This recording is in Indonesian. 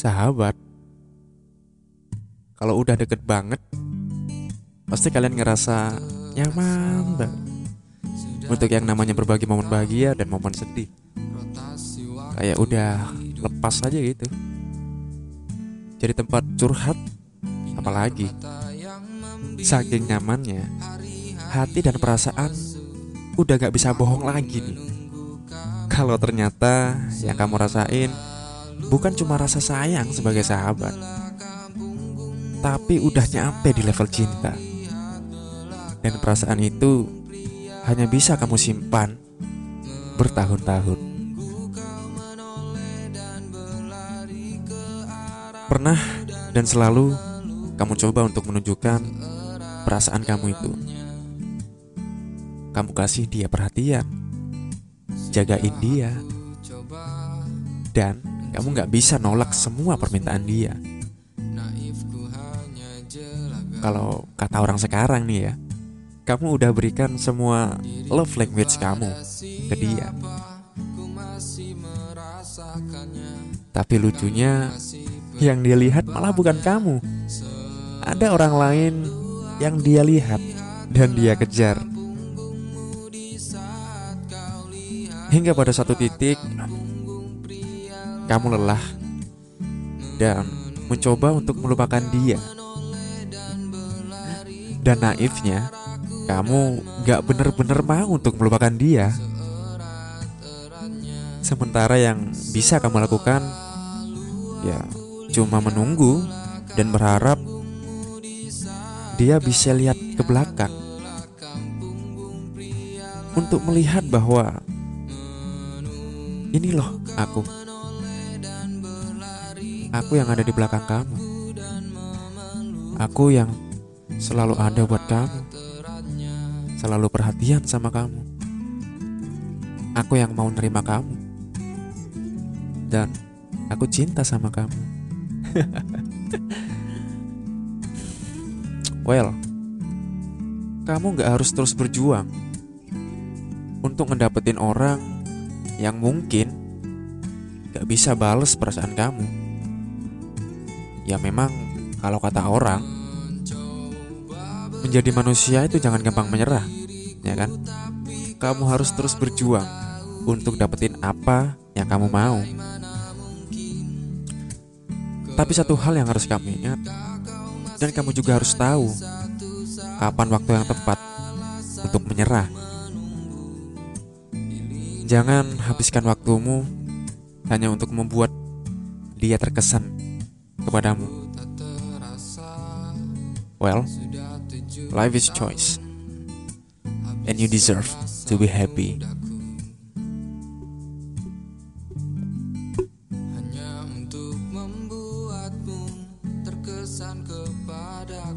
sahabat. Kalau udah deket banget, pasti kalian ngerasa nyaman banget. Untuk yang namanya berbagi momen bahagia dan momen sedih. Kayak udah lepas aja gitu. Jadi tempat curhat, apalagi saking nyamannya, hati dan perasaan udah gak bisa bohong lagi nih. Kalau ternyata yang kamu rasain bukan cuma rasa sayang sebagai sahabat, tapi udah nyampe di level cinta. Dan perasaan itu hanya bisa kamu simpan bertahun-tahun. Pernah dan selalu kamu coba untuk menunjukkan perasaan kamu itu. Kamu kasih dia perhatian, jagain dia, dan kamu gak bisa nolak semua permintaan dia. Kalau kata orang sekarang nih ya, kamu udah berikan semua love language kamu ke dia. Tapi lucunya, yang dia lihat malah bukan kamu. Ada orang lain yang dia lihat dan dia kejar. Hingga pada satu titik kamu lelah dan mencoba untuk melupakan dia. Dan naifnya, kamu gak bener-bener mau untuk melupakan dia. Sementara yang bisa kamu lakukan, ya cuma menunggu dan berharap dia bisa lihat ke belakang untuk melihat bahwa ini loh aku. Aku yang ada di belakang kamu. Aku yang selalu ada buat kamu. Selalu perhatian sama kamu. Aku yang mau nerima kamu. Dan aku cinta sama kamu. well, kamu gak harus terus berjuang untuk ngedapetin orang yang mungkin gak bisa bales perasaan kamu. Ya memang kalau kata orang menjadi manusia itu jangan gampang menyerah, ya kan? Kamu harus terus berjuang untuk dapetin apa yang kamu mau. Tapi satu hal yang harus kamu ingat dan kamu juga harus tahu kapan waktu yang tepat untuk menyerah. Jangan habiskan waktumu hanya untuk membuat dia terkesan kepadamu. Well, life is choice, and you deserve to be happy. Hanya untuk membuatmu terkesan kepada